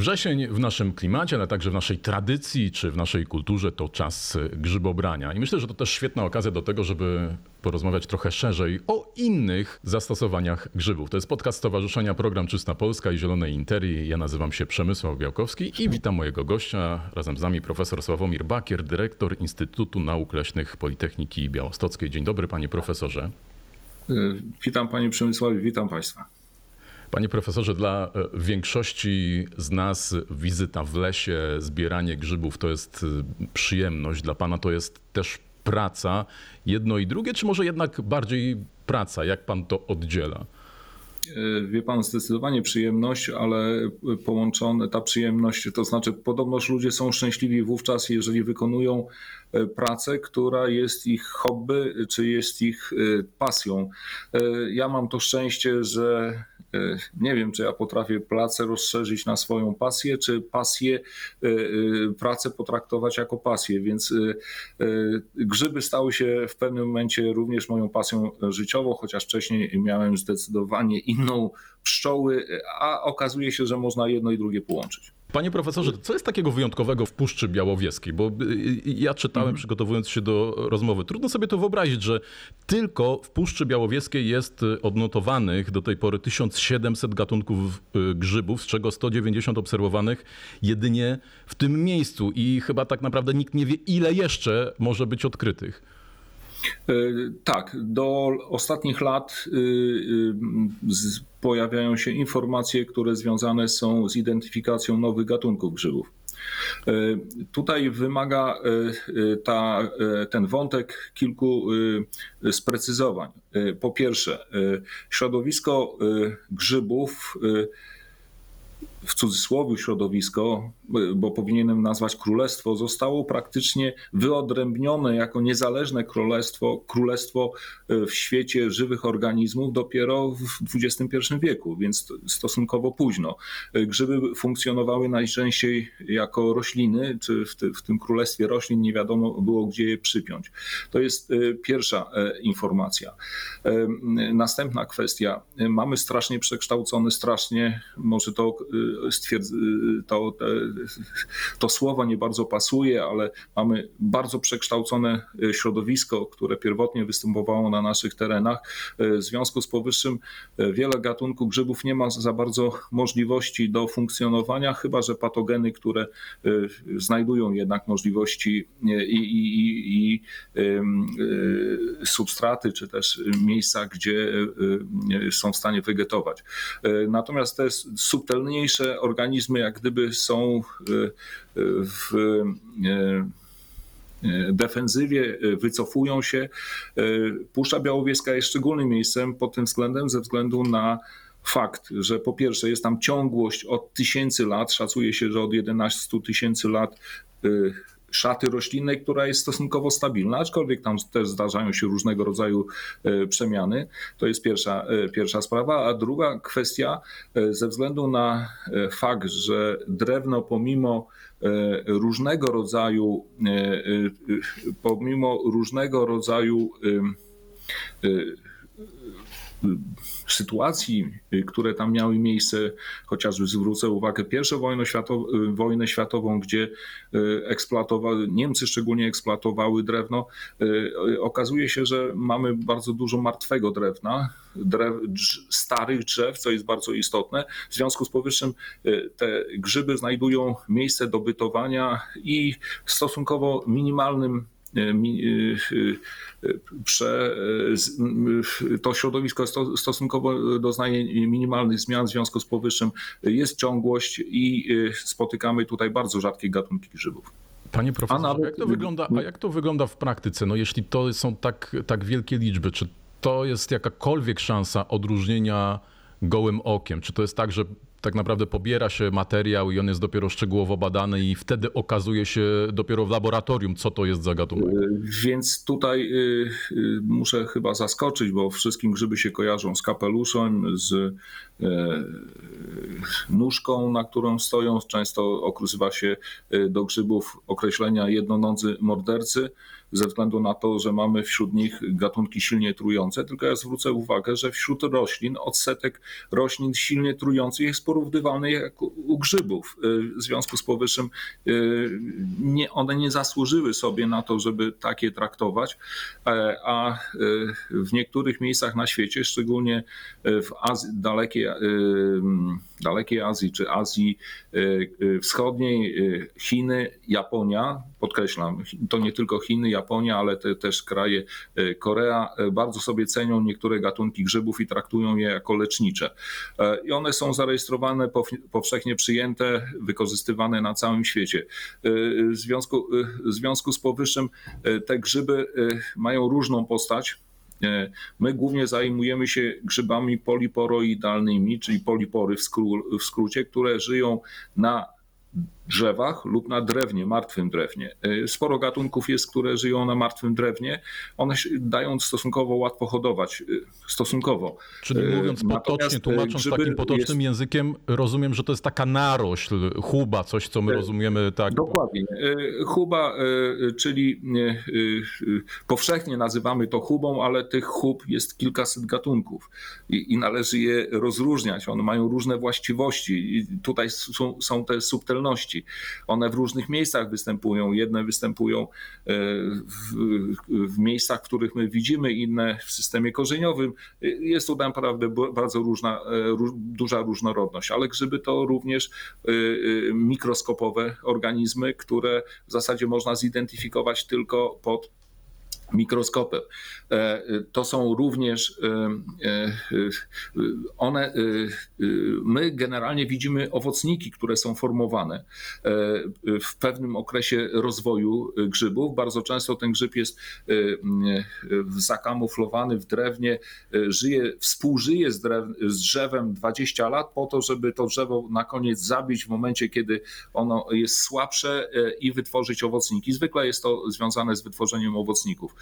Wrzesień w naszym klimacie, ale także w naszej tradycji czy w naszej kulturze to czas grzybobrania. I myślę, że to też świetna okazja do tego, żeby porozmawiać trochę szerzej o innych zastosowaniach grzybów. To jest podcast Stowarzyszenia Program Czysta Polska i Zielonej Interii. Ja nazywam się Przemysław Białkowski i witam mojego gościa. Razem z nami profesor Sławomir Bakier, dyrektor Instytutu Nauk Leśnych Politechniki Białostockiej. Dzień dobry panie profesorze. Witam panie Przemysławie, witam państwa. Panie profesorze, dla e, większości z nas wizyta w lesie, zbieranie grzybów to jest e, przyjemność. Dla pana to jest też praca. Jedno i drugie, czy może jednak bardziej praca? Jak pan to oddziela? E, wie pan, zdecydowanie przyjemność, ale połączone ta przyjemność, to znaczy podobnoż ludzie są szczęśliwi wówczas, jeżeli wykonują pracę, która jest ich hobby, czy jest ich pasją. Ja mam to szczęście, że E, nie wiem, czy ja potrafię pracę rozszerzyć na swoją pasję, czy pasję, e, e, pracę potraktować jako pasję, więc grzyby stały się w pewnym momencie również moją pasją życiową, chociaż wcześniej miałem zdecydowanie inną pszczoły, a okazuje się, że można jedno i drugie połączyć. Panie profesorze, co jest takiego wyjątkowego w Puszczy Białowieskiej? Bo y, y, ja czytałem, mhm. przygotowując się do rozmowy. Trudno sobie to wyobrazić, że tylko w Puszczy Białowieskiej jest y, odnotowanych do tej pory 1700 gatunków grzybów, z czego 190 obserwowanych jedynie w tym miejscu. I chyba tak naprawdę nikt nie wie, ile jeszcze może być odkrytych. E, tak, do ostatnich lat y, y, pojawiają się informacje, które związane są z identyfikacją nowych gatunków grzybów. E, tutaj wymaga e, ta, ten wątek kilku sprecyzowań. Po pierwsze, środowisko grzybów w cudzysłowie środowisko, bo powinienem nazwać królestwo, zostało praktycznie wyodrębnione jako niezależne królestwo, królestwo e, w świecie żywych organizmów dopiero w XXI wieku, więc stosunkowo późno. E, grzyby funkcjonowały najczęściej jako rośliny, czy w, ty, w tym królestwie roślin nie wiadomo było, gdzie je przypiąć. To jest e, pierwsza informacja. Następna kwestia. Mamy strasznie przekształcony, strasznie, może to stwierdz, to, to słowo nie bardzo pasuje, ale mamy bardzo przekształcone e, środowisko, które pierwotnie występowało na naszych terenach. E, w związku z powyższym e, wiele gatunków grzybów nie ma za bardzo możliwości do funkcjonowania, chyba że patogeny, które znajdują jednak możliwości i, i, i, i substraty, czy też miejsca, gdzie są w stanie wegetować. Natomiast te subtelniejsze organizmy jak gdyby są w e, e, defensywie, wycofują się. Puszcza Białowieska jest szczególnym miejscem pod tym względem, ze względu na fakt, że po pierwsze jest tam ciągłość od tysięcy lat, szacuje się, że od 11 tysięcy lat szaty roślinnej, która jest stosunkowo stabilna, aczkolwiek tam też zdarzają się różnego rodzaju e, przemiany. To jest pierwsza, e, pierwsza sprawa. A druga kwestia, e, ze względu na fakt, że drewno pomimo różnego rodzaju, pomimo różnego rodzaju sytuacji, y, które tam miały miejsce, chociażby zwrócę uwagę pierwszą wojnę, światow y, wojnę światową, gdzie y, eksploatowały, Niemcy szczególnie eksploatowały drewno, okazuje się, że mamy bardzo dużo martwego drewna, drew, starych drzew, co jest bardzo istotne. W związku z powyższym te grzyby znajdują miejsce do bytowania i w stosunkowo minimalnym prze, to środowisko stosunkowo doznaje minimalnych zmian, w związku z powyższym jest ciągłość i spotykamy tutaj bardzo rzadkie gatunki grzybów. Panie profesorze, nawet... jak to wygląda, a jak to wygląda w praktyce? No jeśli to są tak, tak wielkie liczby, czy to jest jakakolwiek szansa odróżnienia gołym okiem? Czy to jest tak, że tak naprawdę pobiera się materiał i on jest dopiero szczegółowo badany i wtedy okazuje się dopiero w laboratorium, co to jest za gatunek. E, więc tutaj y, y, muszę chyba zaskoczyć, bo wszystkim grzyby się kojarzą z kapeluszem, z nóżką, na którą stoją. Często okrywa się e, do grzybów określenia jednonodzy mordercy ze względu na to, że mamy wśród nich gatunki silnie trujące. Tylko ja zwrócę uwagę, że wśród roślin odsetek roślin silnie trujących jest porównywalny jak u grzybów. W związku z powyższym nie, one nie zasłużyły sobie na to, żeby takie traktować, a w niektórych miejscach na świecie, szczególnie w Azji, dalekiej, dalekiej Azji czy Azji Wschodniej, Chiny, Japonia, podkreślam, to nie tylko Chiny, Japonia, ale te, też kraje Korea, bardzo sobie cenią niektóre gatunki grzybów i traktują je jako lecznicze. E, I one są zarejestrowane, powszechnie przyjęte, wykorzystywane na całym świecie. E, w związku, e, w związku z powyższym te grzyby mają różną postać. My głównie zajmujemy się grzybami poliporoidalnymi, czyli polipory w, skró w skrócie, które żyją na drzewach lub na drewnie, martwym drewnie. Y, sporo gatunków jest, które żyją na martwym drewnie. One dają stosunkowo łatwo hodować. Y, stosunkowo. Czyli y, mówiąc potocznie, tłumacząc takim potocznym jest... językiem, rozumiem, że to jest taka narośl, chuba, coś, co my rozumiemy tak. Dokładnie. Chuba, czyli powszechnie nazywamy to chubą, ale tych chub jest kilkaset gatunków i, i należy je rozróżniać. One mają różne właściwości i tutaj są, są te subtelności. One w różnych miejscach występują. Jedne występują e, w, w miejscach, w których my widzimy, inne w systemie korzeniowym. Jest tu naprawdę bardzo różna, e, duża różnorodność, ale grzyby to również e, mikroskopowe organizmy, które w zasadzie można zidentyfikować tylko pod mikroskopem. E, to są również e, e, one, my generalnie widzimy owocniki, które są formowane w pewnym okresie rozwoju grzybów. Bardzo często ten grzyb jest zakamuflowany w drewnie, żyje, współżyje z, drew, z drzewem 20 lat po to, żeby to drzewo na koniec zabić w momencie, kiedy ono jest słabsze i wytworzyć owocniki. Zwykle jest to związane z wytworzeniem owocników.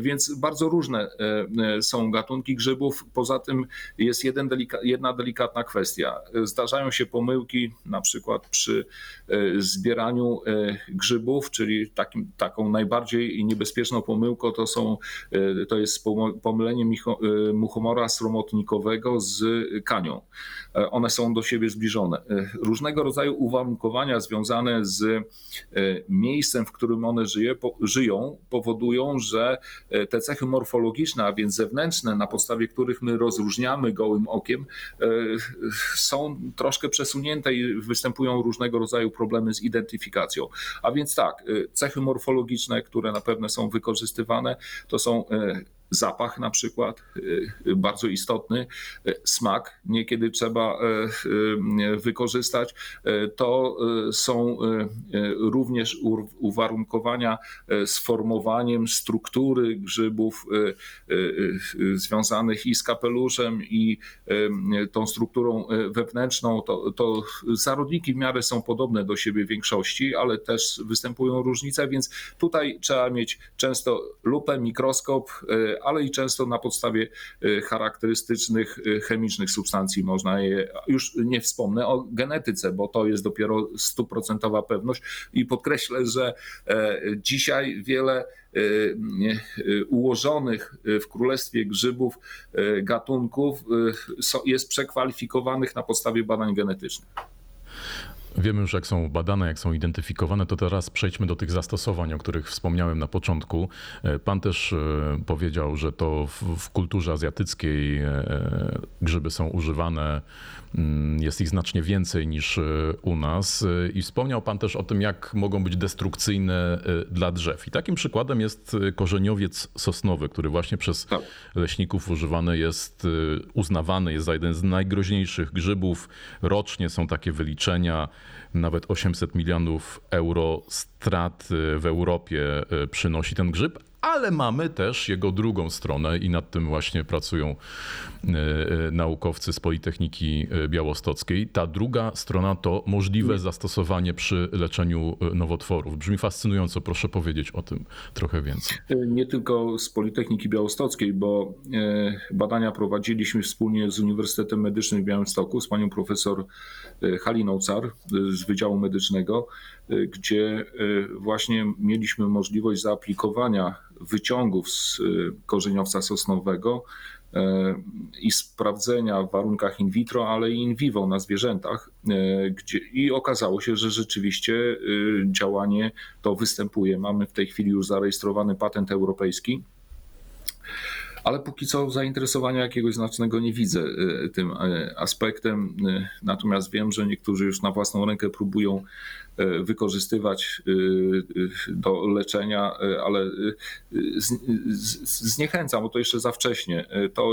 Więc bardzo różne e, e, są gatunki grzybów. Poza tym jest jeden delika, jedna delikatna kwestia. Zdarzają się pomyłki, na przykład przy e, zbieraniu grzybów, czyli takim, taką najbardziej niebezpieczną pomyłką to, są, to jest pomylenie muchomora sromotnikowego z kanią. One są do siebie zbliżone. Różnego rodzaju uwarunkowania związane z miejscem, w którym one żyje, żyją, powodują, że te cechy morfologiczne, a więc zewnętrzne, na podstawie których my rozróżniamy gołym okiem, e, są troszkę przesunięte i występują różnego rodzaju problemy z identyfikacją. A więc tak, e, cechy morfologiczne, które na pewno są wykorzystywane, to są e, zapach na przykład, y, y, bardzo istotny, y, smak niekiedy trzeba wykorzystać. To są również uwarunkowania z formowaniem struktury grzybów związanych i z kapeluszem, i tą strukturą wewnętrzną. To, to zarodniki w miarę są podobne do siebie w większości, ale też występują różnice, więc tutaj trzeba mieć często lupę, mikroskop, ale i często na podstawie y, charakterystycznych y, chemicznych substancji można je, już nie wspomnę o genetyce, bo to jest dopiero stuprocentowa pewność i podkreślę, że e, dzisiaj wiele ułożonych w Królestwie Grzybów gatunków jest przekwalifikowanych na podstawie badań genetycznych. Wiemy już, jak są badane, jak są identyfikowane, to teraz przejdźmy do tych zastosowań, o których wspomniałem na początku. E, pan też e, powiedział, że to w, kulturze azjatyckiej e, grzyby są używane Mm, jest ich znacznie więcej niż u nas. I wspomniał Pan też o tym, jak mogą być destrukcyjne dla drzew. I takim przykładem jest korzeniowiec sosnowy, który właśnie przez tak. leśników używany jest, uznawany jest za jeden z najgroźniejszych grzybów. Rocznie są takie wyliczenia, nawet 800 milionów euro strat w Europie przynosi ten grzyb, ale mamy też jego drugą stronę i nad tym właśnie pracują e, e, naukowcy z Politechniki e, Białostockiej. Ta druga strona to możliwe zastosowanie przy leczeniu nowotworów. Brzmi fascynująco, proszę powiedzieć o tym trochę więcej. Nie tylko z Politechniki Białostockiej, bo badania prowadziliśmy wspólnie z Uniwersytetem Medycznym w Białymstoku z panią profesor Haliną Car z Wydziału Medycznego, gdzie właśnie mieliśmy możliwość zaaplikowania wyciągów z y, korzeniowca sosnowego i sprawdzenia w warunkach in vitro, ale i in vivo na zwierzętach. Gdzie, I okazało się, że rzeczywiście działanie to występuje. Mamy w tej chwili już zarejestrowany patent europejski ale póki co zainteresowania jakiegoś znacznego nie widzę e, tym e, aspektem. E, natomiast wiem, że niektórzy już na własną rękę próbują wykorzystywać do leczenia, ale zniechęcam, bo to jeszcze za wcześnie. To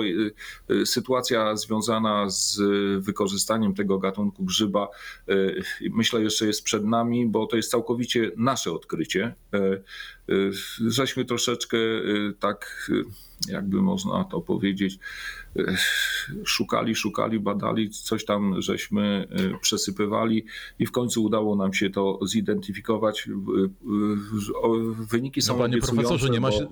sytuacja związana z wykorzystaniem tego gatunku grzyba, myślę, jeszcze jest przed nami, bo to jest całkowicie nasze odkrycie. Żeśmy troszeczkę tak jakby można to powiedzieć, szukali, szukali, badali, coś tam żeśmy e, przesypywali i w końcu udało nam się to zidentyfikować. Wyniki są no, Panie profesorze, nie ma, się,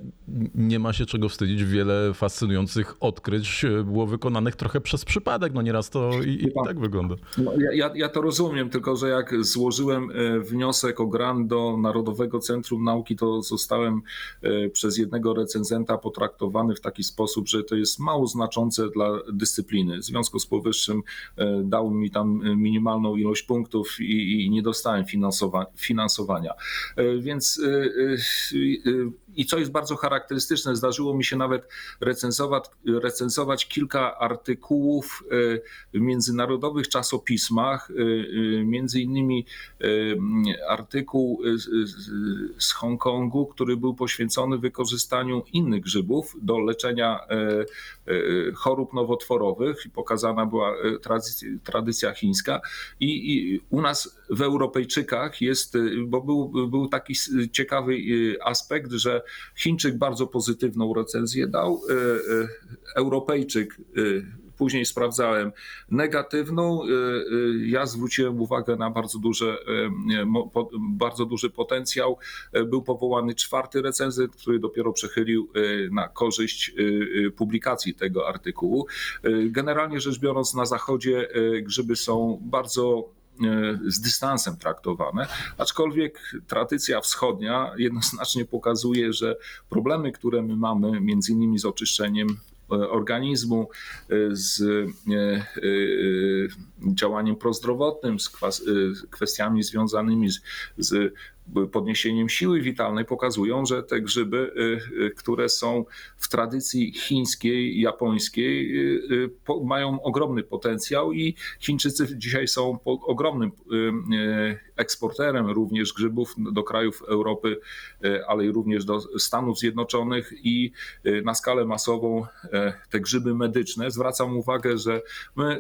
nie ma się czego wstydzić. Wiele fascynujących odkryć e, było wykonanych trochę przez przypadek. No nieraz to i, i tak wygląda. No, ja, ja to rozumiem, tylko że jak złożyłem e, wniosek o grant do Narodowego Centrum Nauki, to zostałem przez jednego recenzenta potraktowany w taki sposób, że to jest mało znaczące dla dyscypliny. W związku z powyższym e, dał mi tam minimalną ilość punktów i, i nie dostałem finansowa finansowania. E, więc e, i co jest bardzo charakterystyczne, zdarzyło mi się nawet recenzować, recenzować kilka artykułów w międzynarodowych czasopismach, między innymi artykuł z Hongkongu, który był poświęcony wykorzystaniu innych grzybów do leczenia chorób nowotworowych. Pokazana była tradycja, tradycja chińska i, i u nas w Europejczykach jest, bo był, był taki ciekawy aspekt, że Chińczyk bardzo pozytywną recenzję dał, e, e, Europejczyk e, później sprawdzałem negatywną. Ja zwróciłem uwagę na bardzo, duże, bardzo duży potencjał. Był powołany czwarty recenzent, który dopiero przechylił na korzyść publikacji tego artykułu. Generalnie rzecz biorąc, na zachodzie grzyby są bardzo z dystansem traktowane, aczkolwiek tradycja wschodnia jednoznacznie pokazuje, że problemy, które my mamy, między innymi z oczyszczeniem organizmu, e, z działaniem prozdrowotnym, z kwestiami związanymi z, z podniesieniem siły witalnej pokazują, że te grzyby, y, y, które są w tradycji chińskiej, japońskiej, y, mają ogromny potencjał i Chińczycy dzisiaj są ogromnym eksporterem również grzybów do krajów Europy, ale i również do Stanów Zjednoczonych i na skalę masową te grzyby medyczne. Zwracam uwagę, że my,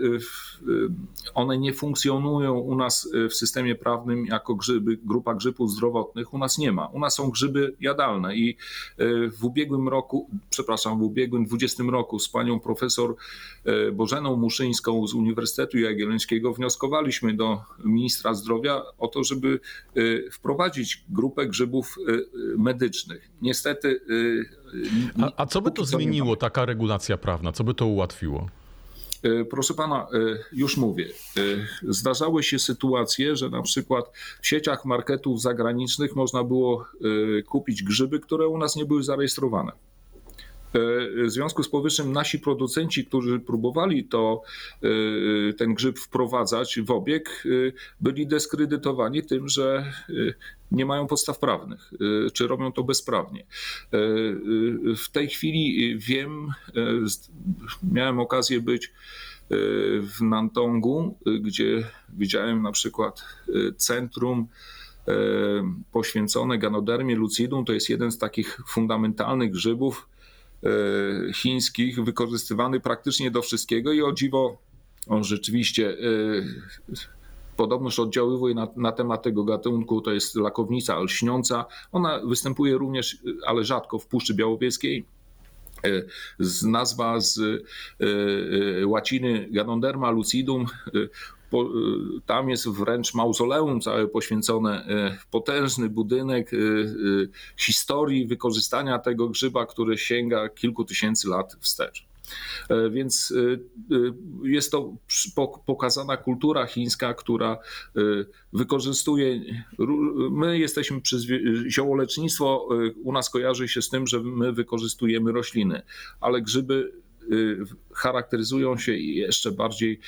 one nie funkcjonują u nas w systemie prawnym jako grzyby, grupa grzybów zdrowotnych u nas nie ma. U nas są grzyby jadalne i e, w ubiegłym roku, przepraszam, w ubiegłym 20 roku z panią profesor e, Bożeną Muszyńską z Uniwersytetu Jagiellońskiego wnioskowaliśmy do ministra zdrowia o to, żeby e, wprowadzić grupę grzybów medycznych. Niestety. A, a co by to zmieniło, taka regulacja prawna? Co by to ułatwiło? E, proszę pana, e, już mówię. E, zdarzały się sytuacje, że na przykład w sieciach marketów zagranicznych można było kupić grzyby, które u nas nie były zarejestrowane. W związku z powyższym nasi producenci, którzy próbowali to, ten grzyb wprowadzać w obieg, byli dyskredytowani tym, że nie mają podstaw prawnych, czy robią to bezprawnie. W tej chwili wiem, miałem okazję być w Nantongu, gdzie widziałem na przykład centrum poświęcone ganodermie lucidum. To jest jeden z takich fundamentalnych grzybów, E, chińskich wykorzystywany praktycznie do wszystkiego i o dziwo on rzeczywiście e, podobność oddziaływuje na, na, temat tego gatunku, to jest lakownica lśniąca. Ona występuje również, ale rzadko w Puszczy Białowieskiej. E, z nazwa z łaciny Ganoderma lucidum Y, tam jest wręcz mauzoleum całe poświęcone, potężny budynek historii wykorzystania tego grzyba, który sięga kilku tysięcy lat wstecz. E, więc jest to pokazana kultura chińska, która wykorzystuje. My jesteśmy przez ziołolecznictwo, u nas kojarzy się z tym, że my wykorzystujemy rośliny, ale grzyby charakteryzują się jeszcze bardziej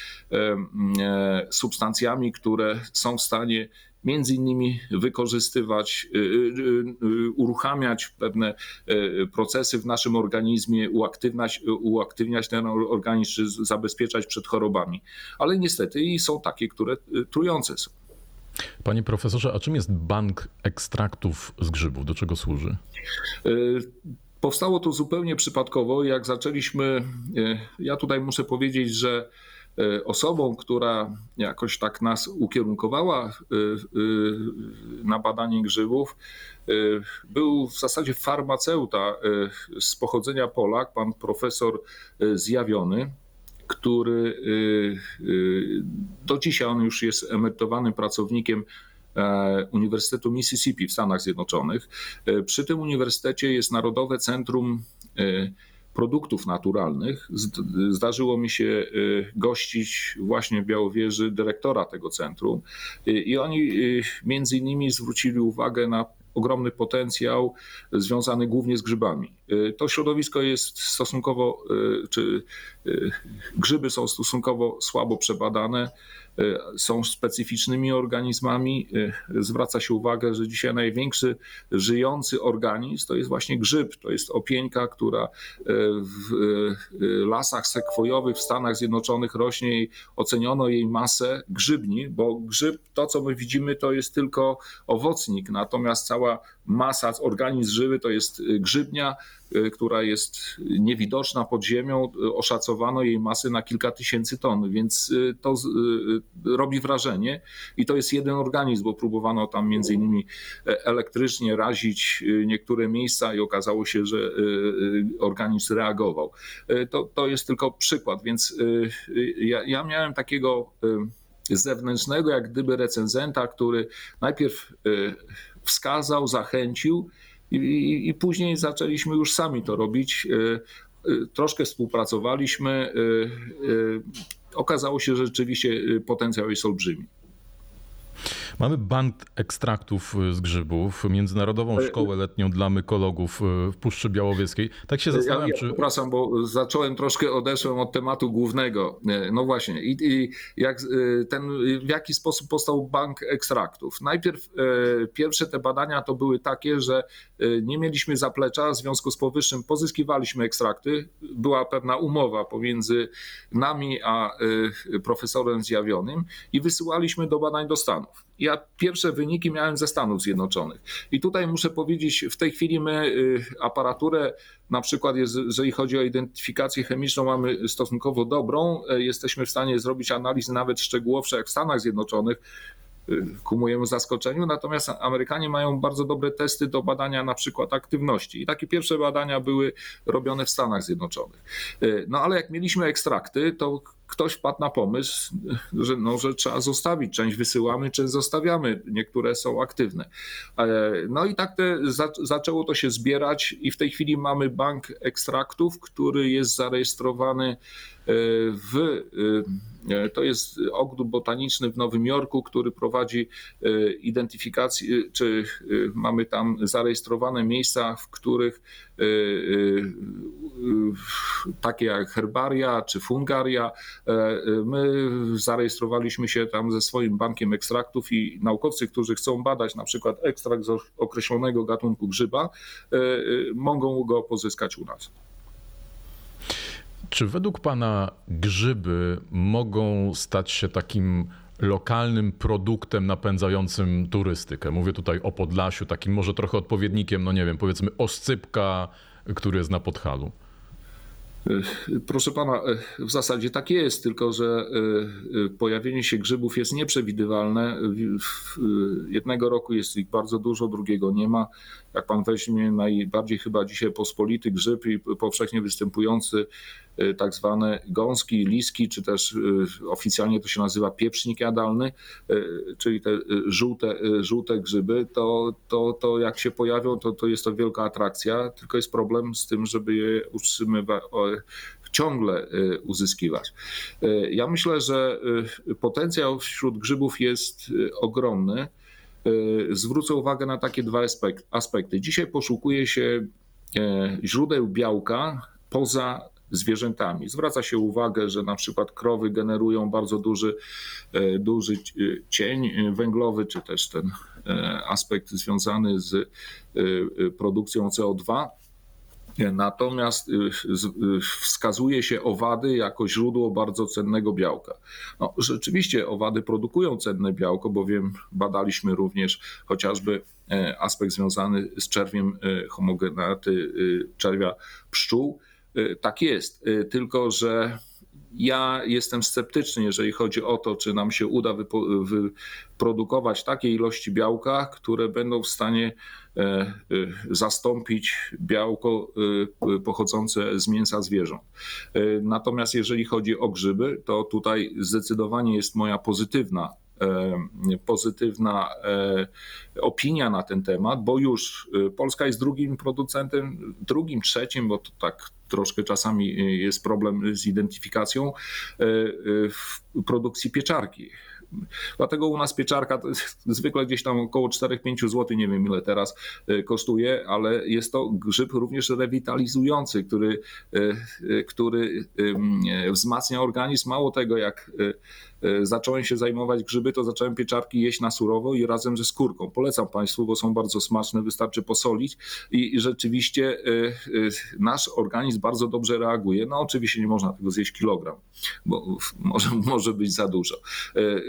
substancjami, które są w stanie między innymi wykorzystywać, y, y, y, uruchamiać pewne procesy w naszym organizmie, uaktywniać, uaktywniać ten organizm, zabezpieczać przed chorobami. Ale niestety i są takie, które trujące są. Panie profesorze, a czym jest bank ekstraktów z grzybów? Do czego służy? Powstało to zupełnie przypadkowo. Jak zaczęliśmy, ja tutaj muszę powiedzieć, że osobą, która jakoś tak nas ukierunkowała e, e, na badanie grzybów, był w zasadzie farmaceuta z pochodzenia Polak, pan profesor Zjawiony, który do dzisiaj on już jest emerytowanym pracownikiem Uniwersytetu Mississippi w Stanach Zjednoczonych. Przy tym uniwersytecie jest Narodowe Centrum produktów naturalnych. Zdarzyło mi się y, gościć właśnie w Białowieży dyrektora tego centrum y, i oni y, między innymi zwrócili uwagę na ogromny potencjał związany głównie z grzybami. To środowisko jest stosunkowo, czy grzyby są stosunkowo słabo przebadane. Y, są specyficznymi organizmami. Y, zwraca się uwagę, że dzisiaj największy żyjący organizm to jest właśnie grzyb. To jest opieńka, która y, w lasach sekwojowych w Stanach Zjednoczonych rośnie i oceniono jej masę grzybni, bo grzyb, to co my widzimy, to jest tylko owocnik, natomiast cała masa, organizm żywy to jest grzybnia, która jest niewidoczna pod ziemią, y, oszacowano jej masy na kilka tysięcy ton, więc y, to robi wrażenie i to jest jeden organizm, bo próbowano tam między innymi e, elektrycznie razić niektóre miejsca i okazało się, że organizm reagował. To, to jest tylko przykład, więc ja, ja miałem takiego zewnętrznego, jak gdyby recenzenta, który najpierw wskazał, zachęcił, i, i, później zaczęliśmy już sami to robić. E, e, troszkę współpracowaliśmy. E, okazało się, że rzeczywiście potencjał jest olbrzymi. Mamy bank ekstraktów y, z grzybów, Międzynarodową e, Szkołę Letnią dla Mykologów y, w Puszczy Białowieskiej. Tak się zastanawiam, ja, ja, czy... Przepraszam, bo zacząłem troszkę, odeszłem od tematu głównego. No właśnie, i, i jak ten, w jaki sposób powstał bank ekstraktów? Najpierw pierwsze te badania to były takie, że nie mieliśmy zaplecza, w związku z powyższym pozyskiwaliśmy ekstrakty. Była pewna umowa pomiędzy nami a profesorem zjawionym i wysyłaliśmy do badań do Stanów. Ja pierwsze wyniki miałem ze Stanów Zjednoczonych. I tutaj muszę powiedzieć, w tej chwili my y, aparaturę, na przykład jeżeli chodzi o identyfikację chemiczną, mamy stosunkowo dobrą. E, jesteśmy w stanie zrobić analizy nawet szczegółowsze jak w Stanach Zjednoczonych ku mojemu zaskoczeniu. Natomiast Amerykanie mają bardzo dobre testy do badania na przykład aktywności. I takie pierwsze badania były robione w Stanach Zjednoczonych. E, no ale jak mieliśmy ekstrakty, to ktoś wpadł na pomysł, że, no, że trzeba zostawić. Część wysyłamy, część zostawiamy. Niektóre są aktywne. E, no i tak te, za, zaczęło to się zbierać i w tej chwili mamy bank ekstraktów, który jest zarejestrowany e, w E, to jest ogród botaniczny w Nowym Jorku, który prowadzi identyfikację, czy mamy tam zarejestrowane miejsca, w których takie jak herbaria czy fungaria. My zarejestrowaliśmy się tam ze swoim bankiem ekstraktów i naukowcy, którzy chcą badać na przykład ekstrakt z określonego gatunku grzyba, mogą go pozyskać u nas. Czy według Pana grzyby mogą stać się takim lokalnym produktem napędzającym turystykę? Mówię tutaj o Podlasiu, takim może trochę odpowiednikiem, no nie wiem, powiedzmy oscypka, który jest na Podhalu. Proszę pana, w zasadzie tak jest, tylko że e, pojawienie się grzybów jest nieprzewidywalne. Jednego roku jest ich bardzo dużo, drugiego nie ma. Jak pan weźmie najbardziej chyba dzisiaj pospolity grzyb i powszechnie występujący e, tak zwane gąski, liski, czy też e, oficjalnie to się nazywa pieprznik jadalny, czyli te żółte, żółte grzyby, to, to, to jak się pojawią, to, to jest to wielka atrakcja, tylko jest problem z tym, żeby je utrzymywać ciągle y, uzyskiwać. Y, ja myślę, że y, potencjał wśród grzybów jest ogromny. Zwrócę uwagę na takie dwa aspekty. Dzisiaj poszukuje się źródeł białka poza zwierzętami. Zwraca się uwagę, że na przykład krowy generują bardzo duży, duży cień węglowy, czy też ten aspekt związany z produkcją CO2 Natomiast y, y, wskazuje się owady jako źródło bardzo cennego białka. No, rzeczywiście owady produkują cenne białko, bowiem badaliśmy również chociażby e, aspekt związany z czerwiem e, homogenaty e, czerwia pszczół. Tak jest, tylko że ja jestem sceptyczny, jeżeli chodzi o to, czy nam się uda wyprodukować takie ilości białka, które będą w stanie e, e, zastąpić białko e, pochodzące z mięsa zwierząt. Natomiast jeżeli chodzi o grzyby, to tutaj zdecydowanie jest moja pozytywna pozytywna opinia na ten temat, bo już Polska jest drugim producentem, drugim, trzecim, bo to tak troszkę czasami jest problem z identyfikacją w produkcji pieczarki. Dlatego u nas pieczarka zwykle gdzieś tam około 4-5 zł, nie wiem ile teraz kosztuje, ale jest to grzyb również rewitalizujący, który, który wzmacnia organizm. Mało tego, jak zacząłem się zajmować grzyby, to zacząłem pieczarki jeść na surowo i razem ze skórką. Polecam Państwu, bo są bardzo smaczne, wystarczy posolić i rzeczywiście nasz organizm bardzo dobrze reaguje. No oczywiście nie można tego zjeść kilogram, bo może, może być za dużo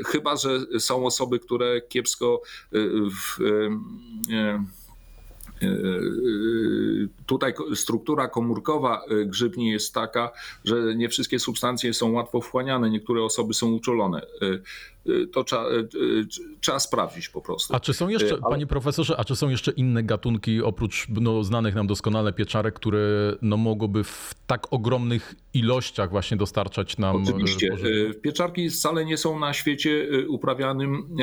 chyba że są osoby, które kiepsko y, w, y, tutaj struktura komórkowa grzybni jest taka, że nie wszystkie substancje są łatwo wchłaniane, niektóre osoby są uczulone. Y, to trzeba, y, y, trzeba sprawdzić po prostu. A czy są jeszcze, Ale... panie profesorze, a czy są jeszcze inne gatunki oprócz no, znanych nam doskonale pieczarek, które no, mogłyby w tak ogromnych ilościach właśnie dostarczać nam Oczywiście. Pieczarki wcale nie są na świecie uprawianym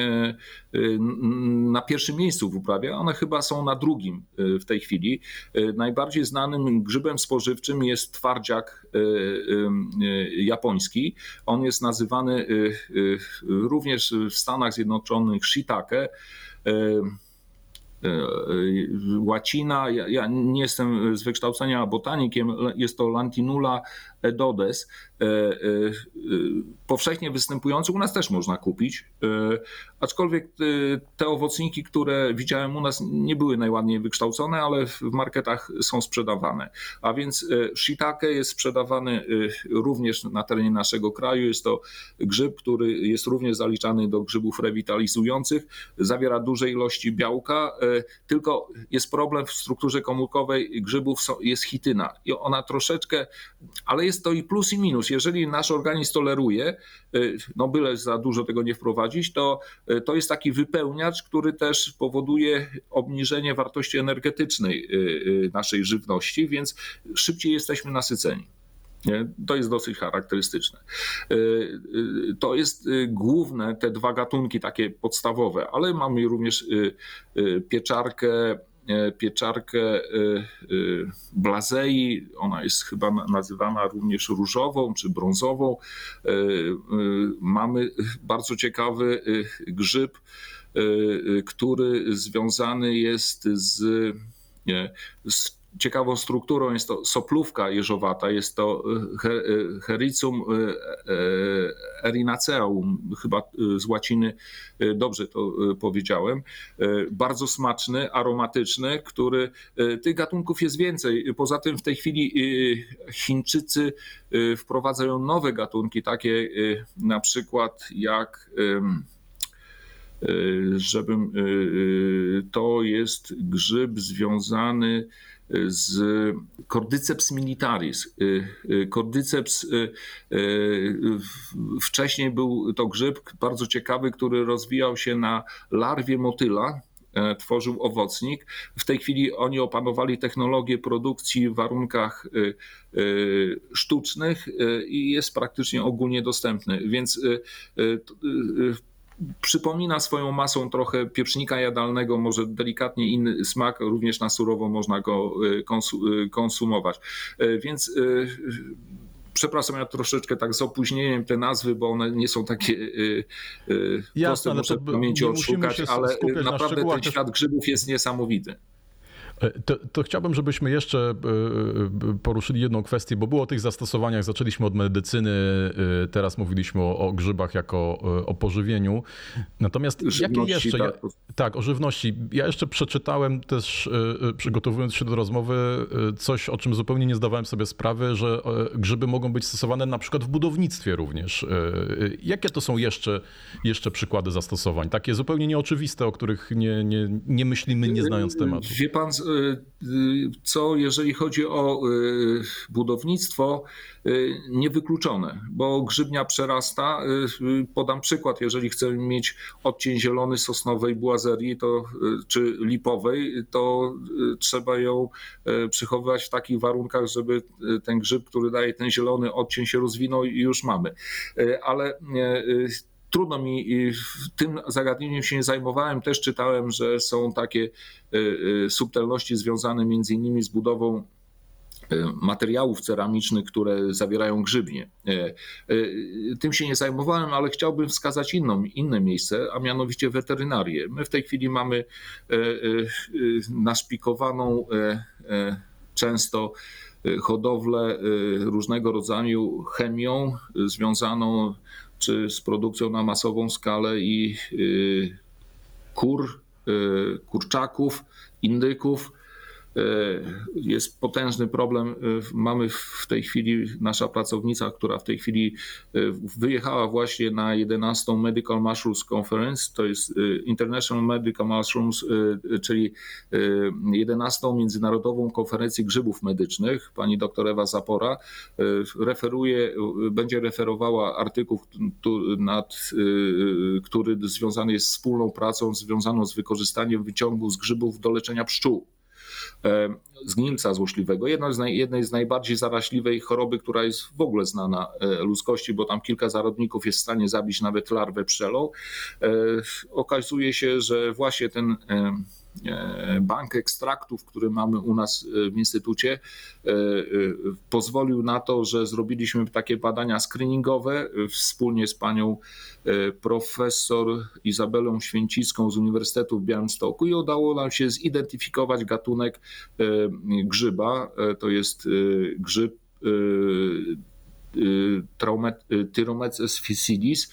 na pierwszym miejscu w uprawie, one chyba są na drugim w tej chwili. Najbardziej znanym grzybem spożywczym jest twardziak japoński. On jest nazywany również w Stanach Zjednoczonych shiitake. E, e, łacina, ja, ja, nie jestem z wykształcenia botanikiem, jest to Lantinula edodes, e, powszechnie występujący, u nas też można kupić, aczkolwiek te owocniki, które widziałem u nas nie były najładniej wykształcone, ale w marketach są sprzedawane. A więc shiitake jest sprzedawany również na terenie naszego kraju, jest to grzyb, który jest również zaliczany do grzybów rewitalizujących, zawiera duże ilości białka, tylko jest problem w strukturze komórkowej grzybów, jest hityna i ona troszeczkę, ale jest to i plus i minus. Jeżeli nasz organizm toleruje, y, no byle za dużo tego nie wprowadzić, to y, to jest taki wypełniacz, który też powoduje obniżenie wartości energetycznej y, naszej żywności, więc szybciej jesteśmy nasyceni. To jest dosyć charakterystyczne. To jest główne, te dwa gatunki takie podstawowe, ale mamy również pieczarkę pieczarkę e, e, blazei. Ona jest chyba nazywana również różową czy brązową. Mamy bardzo ciekawy grzyb, który związany jest z, z ciekawą strukturą jest to soplówka jeżowata, jest to e, Hericum e, e, erinaceum, chyba z łaciny dobrze to powiedziałem. Bardzo smaczny, aromatyczny, który tych gatunków jest więcej. Poza tym w tej chwili Chińczycy wprowadzają nowe gatunki, takie na przykład jak żebym to jest grzyb związany z Cordyceps militaris. Y, y, Cordyceps y, wcześniej był to grzyb bardzo ciekawy, który rozwijał się na larwie motyla, e, tworzył owocnik. W tej chwili oni opanowali technologię produkcji w warunkach sztucznych i jest praktycznie ogólnie dostępny. Więc Przypomina swoją masą trochę piecznika jadalnego, może delikatnie inny smak, również na surowo można go y, y, konsumować. Y, więc przepraszam, ja troszeczkę tak z opóźnieniem te nazwy, bo one nie są takie Jasne, proste, muszę w pamięci odszukać, ale naprawdę ten świat grzybów jest niesamowity. E, to, to, chciałbym, żebyśmy jeszcze e, e, poruszyli jedną kwestię, bo było o tych zastosowaniach, zaczęliśmy od medycyny, teraz mówiliśmy o, o grzybach jako o pożywieniu. Natomiast jakie jeszcze... Tak. tak, o żywności. Ja jeszcze przeczytałem też, przygotowując się do rozmowy, coś, o czym zupełnie nie zdawałem sobie sprawy, że grzyby mogą być stosowane na przykład w budownictwie również. Jakie to są jeszcze, jeszcze przykłady zastosowań? Takie zupełnie nieoczywiste, o których nie, nie, nie myślimy, nie znając tematu. Wie pan, co jeżeli chodzi o y, budownictwo, niewykluczone, bo grzybnia przerasta. Podam przykład, jeżeli chcemy mieć odcień zielony sosnowej błazerii to, czy lipowej, to trzeba ją przechowywać w takich warunkach, żeby ten grzyb, który daje ten zielony odcień się rozwinął i już mamy. Ale trudno mi tym zagadnieniem się nie zajmowałem. Też czytałem, że są takie y, y, subtelności związane między innymi z budową y, materiałów ceramicznych, które zawierają grzybnie. Tym się nie zajmowałem, ale chciałbym wskazać inną, inne miejsce, a mianowicie weterynarię. My w tej chwili mamy naszpikowaną często hodowlę różnego rodzaju chemią związaną czy z produkcją na masową skalę i y, kur, y, kurczaków, indyków jest potężny problem. E, mamy w tej chwili, nasza pracownica, która w tej chwili e, wyjechała właśnie na 11 Medical Mushrooms Conference, to jest International Medical Mushrooms, czyli 11 Międzynarodową Konferencję Grzybów Medycznych. Pani doktor Ewa Zapora referuje, będzie referowała artykuł, nad, który związany jest z wspólną pracą związaną z wykorzystaniem wyciągu z grzybów do leczenia pszczół. E, zgnilca złośliwego, jedno z naj, jednej z najbardziej zaraźliwej choroby, która jest w ogóle znana e, ludzkości, bo tam kilka zarodników jest w stanie zabić nawet larwę pszczelą. E, okazuje się, że właśnie ten bank ekstraktów, który mamy u nas e, w Instytucie, e, pozwolił na to, że zrobiliśmy takie badania screeningowe wspólnie z panią profesor Izabelą Święcicką z Uniwersytetu w Białymstoku i udało nam się zidentyfikować gatunek grzyba. To jest grzyb Tyromeces ficidis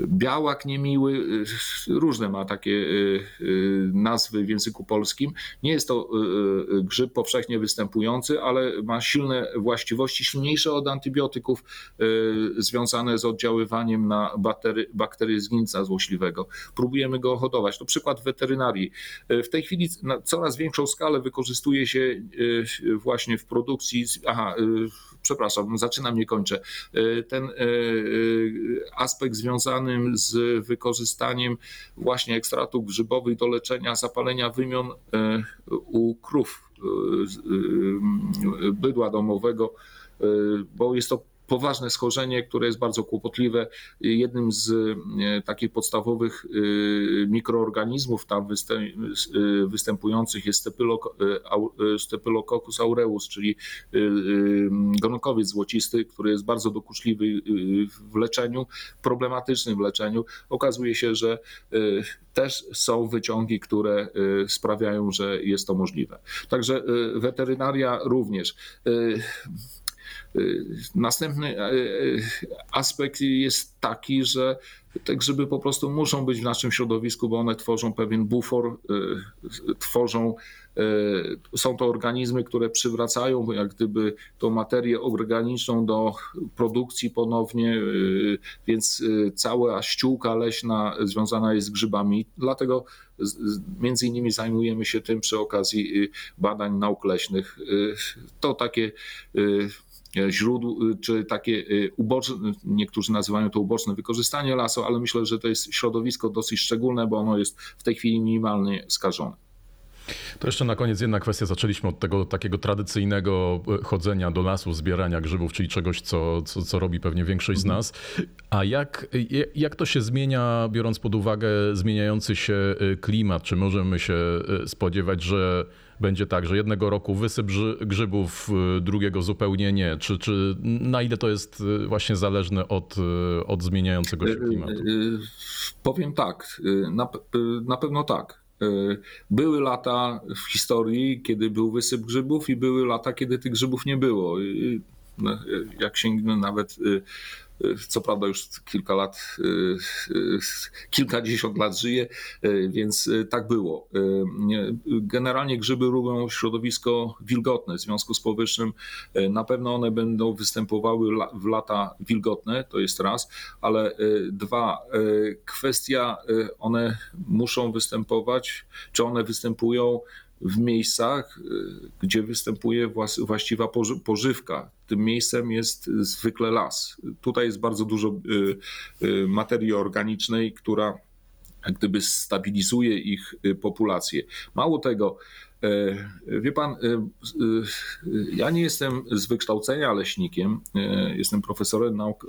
białak niemiły, y, różne ma takie y, y, nazwy w języku polskim. Nie jest to grzyb powszechnie występujący, ale ma silne właściwości, silniejsze od antybiotyków, związane z oddziaływaniem na bakterie zgnięcia złośliwego. Próbujemy go hodować. To przykład weterynarii. W tej chwili na coraz większą skalę wykorzystuje się właśnie w produkcji, aha, przepraszam, zaczynam, nie kończę. Ten aspekt związanym z wykorzystaniem właśnie ekstratów grzybowych do leczenia zapalenia wymion e, u krów e, e, bydła domowego, bo jest to poważne schorzenie, które jest bardzo kłopotliwe. Jednym z e, takich podstawowych e, mikroorganizmów tam e, występujących jest Staphylococcus aureus, czyli gonkowiec złocisty, który jest bardzo dokuczliwy w leczeniu, problematycznym w leczeniu. Okazuje się, że też są wyciągi, które sprawiają, że jest to możliwe. Także weterynaria również. Y, następny e, e, aspekt jest taki, że te grzyby po prostu muszą być w naszym środowisku, bo one tworzą pewien bufor, y, tworzą, y, są to organizmy, które przywracają jak gdyby tą materię organiczną do produkcji ponownie, więc cała ściółka leśna związana jest z grzybami. Dlatego między innymi zajmujemy się tym przy okazji badań nauk leśnych. To takie źródł, y, czy takie y, uboczne, niektórzy nazywają to uboczne wykorzystanie lasu, ale myślę, że to jest środowisko dosyć szczególne, bo ono jest w tej chwili minimalnie skażone. To jeszcze na koniec jedna kwestia. Zaczęliśmy od tego takiego tradycyjnego e, chodzenia do lasu, zbierania grzybów, czyli czegoś, co, co, co robi pewnie większość z mhm. nas. A jak, jak to się zmienia, biorąc pod uwagę zmieniający się e, klimat? Czy możemy się spodziewać, że będzie tak, że jednego roku wysyp grzybów, y, drugiego zupełnie nie? Czy, czy na ile to jest y, właśnie zależne od, y, od zmieniającego się klimatu? Powiem tak, na, na pewno tak. Były lata w historii, kiedy był wysyp grzybów, i były lata, kiedy tych grzybów nie było. No, jak sięgnę nawet co prawda już kilka lat, kilkadziesiąt lat żyje, więc tak było. Generalnie grzyby lubią środowisko wilgotne, w związku z powyższym na pewno one będą występowały w lata wilgotne, to jest raz, ale dwa, kwestia, one muszą występować, czy one występują w miejscach, y, gdzie występuje właściwa pożywka. Tym miejscem jest zwykle las. Tutaj jest bardzo dużo y, y, materii organicznej, która gdyby stabilizuje ich populację. Mało tego, wie pan, e, e, ja nie jestem z wykształcenia leśnikiem, jestem profesorem nauk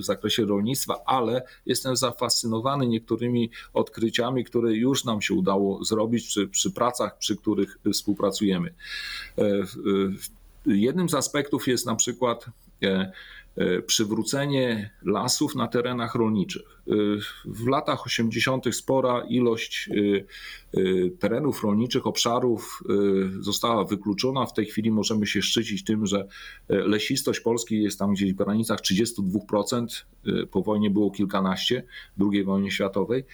w zakresie rolnictwa, ale jestem zafascynowany niektórymi odkryciami, które już nam się udało zrobić przy, przy pracach, przy których współpracujemy. Jednym z aspektów jest na przykład E, przywrócenie lasów na terenach rolniczych. E, w latach 80. spora ilość e, terenów rolniczych, obszarów została wykluczona. W tej chwili możemy się szczycić tym, że lesistość Polski jest tam gdzieś w granicach 32%. Po wojnie było kilkanaście, II wojnie światowej.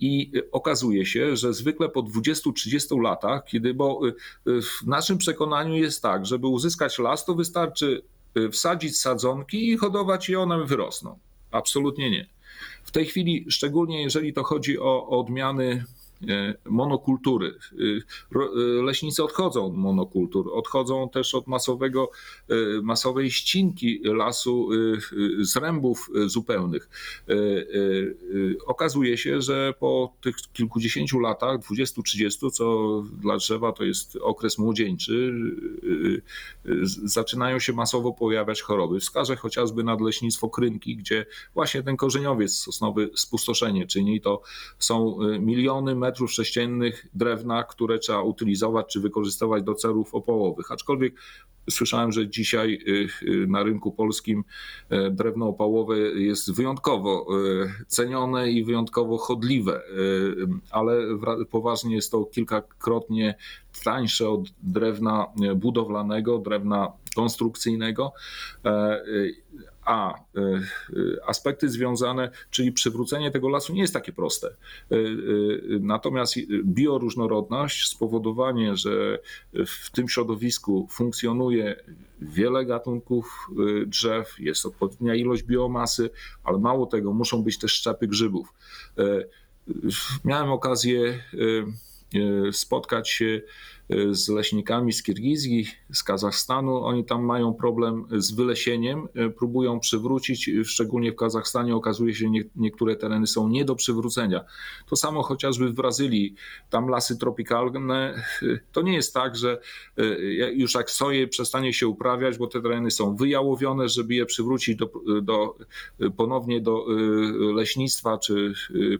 I okazuje się, że zwykle po 20-30 latach, kiedy, bo w naszym przekonaniu jest tak, żeby uzyskać las, to wystarczy wsadzić sadzonki i hodować i one wyrosną. Absolutnie nie. W tej chwili, szczególnie jeżeli to chodzi o odmiany monokultury. E, e, leśnicy odchodzą od monokultur, odchodzą też od masowego, masowej ścinki lasu, zrębów zupełnych. Okazuje się, że po tych kilkudziesięciu latach, 20-30, co dla drzewa to jest okres młodzieńczy, zaczynają się masowo pojawiać choroby. Wskażę chociażby nadleśnictwo Krynki, gdzie właśnie ten korzeniowiec sosnowy spustoszenie czyni. To są miliony metrów metrów sześciennych drewna, które trzeba utylizować czy wykorzystywać do celów opałowych. Aczkolwiek słyszałem, że dzisiaj y, y, na rynku polskim y, drewno opałowe jest wyjątkowo cenione i wyjątkowo chodliwe, ale poważnie jest to kilkakrotnie tańsze od drewna budowlanego, drewna konstrukcyjnego a e, e, aspekty związane, czyli przywrócenie tego lasu nie jest takie proste. E, natomiast bioróżnorodność, spowodowanie, że w tym środowisku funkcjonuje wiele gatunków drzew, jest odpowiednia ilość biomasy, ale mało tego, muszą być też szczepy grzybów. Miałem okazję spotkać się z leśnikami z Kirgizji, z Kazachstanu. Oni tam mają problem z wylesieniem, e, próbują przywrócić, szczególnie w Kazachstanie okazuje się, że niektóre tereny są nie do przywrócenia. To samo chociażby w Brazylii, tam lasy tropikalne, to nie jest tak, że już jak soje przestanie się uprawiać, bo te tereny są wyjałowione, żeby je przywrócić do, do, ponownie do leśnictwa, czy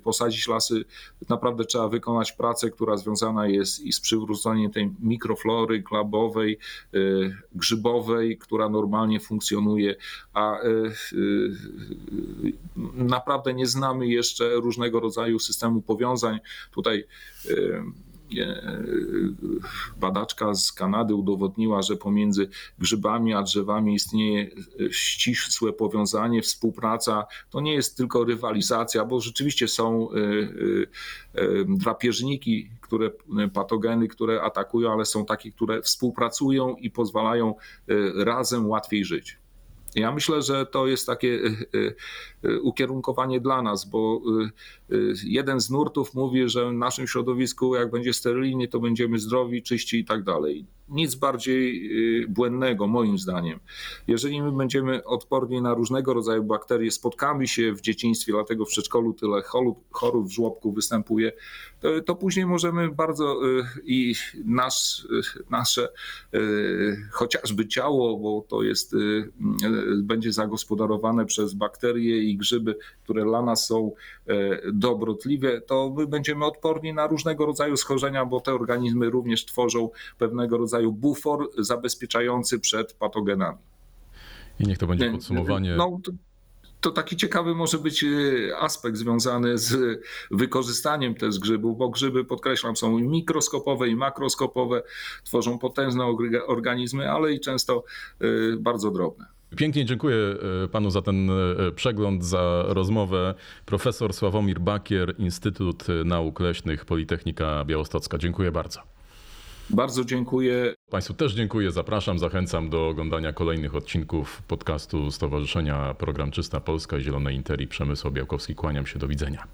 posadzić lasy, naprawdę trzeba wykonać pracę, która związana jest i z przywróceniem tej tej mikroflory klabowej, y, grzybowej, która normalnie funkcjonuje, a y, y, naprawdę nie znamy jeszcze różnego rodzaju systemu powiązań. Tutaj badaczka z Kanady udowodniła, że pomiędzy grzybami a drzewami istnieje ścisłe powiązanie, współpraca. To nie jest tylko rywalizacja, bo rzeczywiście są drapieżniki, które, patogeny, które atakują, ale są takie, które współpracują i pozwalają razem łatwiej żyć. Ja myślę, że to jest takie ukierunkowanie dla nas, bo jeden z nurtów mówi, że w naszym środowisku, jak będzie sterylnie, to będziemy zdrowi, czyści i tak dalej nic bardziej y, błędnego, moim zdaniem. Jeżeli my będziemy odporni na różnego rodzaju bakterie, spotkamy się w dzieciństwie, dlatego w przedszkolu tyle chorób w żłobku występuje, to, to później możemy bardzo y, i nasz, y, nasze chociażby ciało, bo to jest, będzie zagospodarowane przez bakterie i grzyby, które dla nas są dobrotliwe, to my będziemy odporni na różnego rodzaju schorzenia, bo te organizmy również tworzą pewnego rodzaju bufor zabezpieczający przed patogenami. I niech to będzie podsumowanie. No, to taki ciekawy może być y, aspekt związany z wykorzystaniem też grzybów, bo grzyby, podkreślam, są i mikroskopowe i makroskopowe, tworzą potężne orga- organizmy, ale i często bardzo drobne. Pięknie dziękuję e, panu za ten e, przegląd, za rozmowę. Profesor Sławomir Bakier, Instytut Nauk Leśnych, Politechnika Białostocka. Dziękuję bardzo. Bardzo dziękuję. Państwu też dziękuję, zapraszam, zachęcam do oglądania kolejnych odcinków podcastu Stowarzyszenia Program Czysta Polska i Zielonej Interi. Przemysł Białkowski, kłaniam się, do widzenia.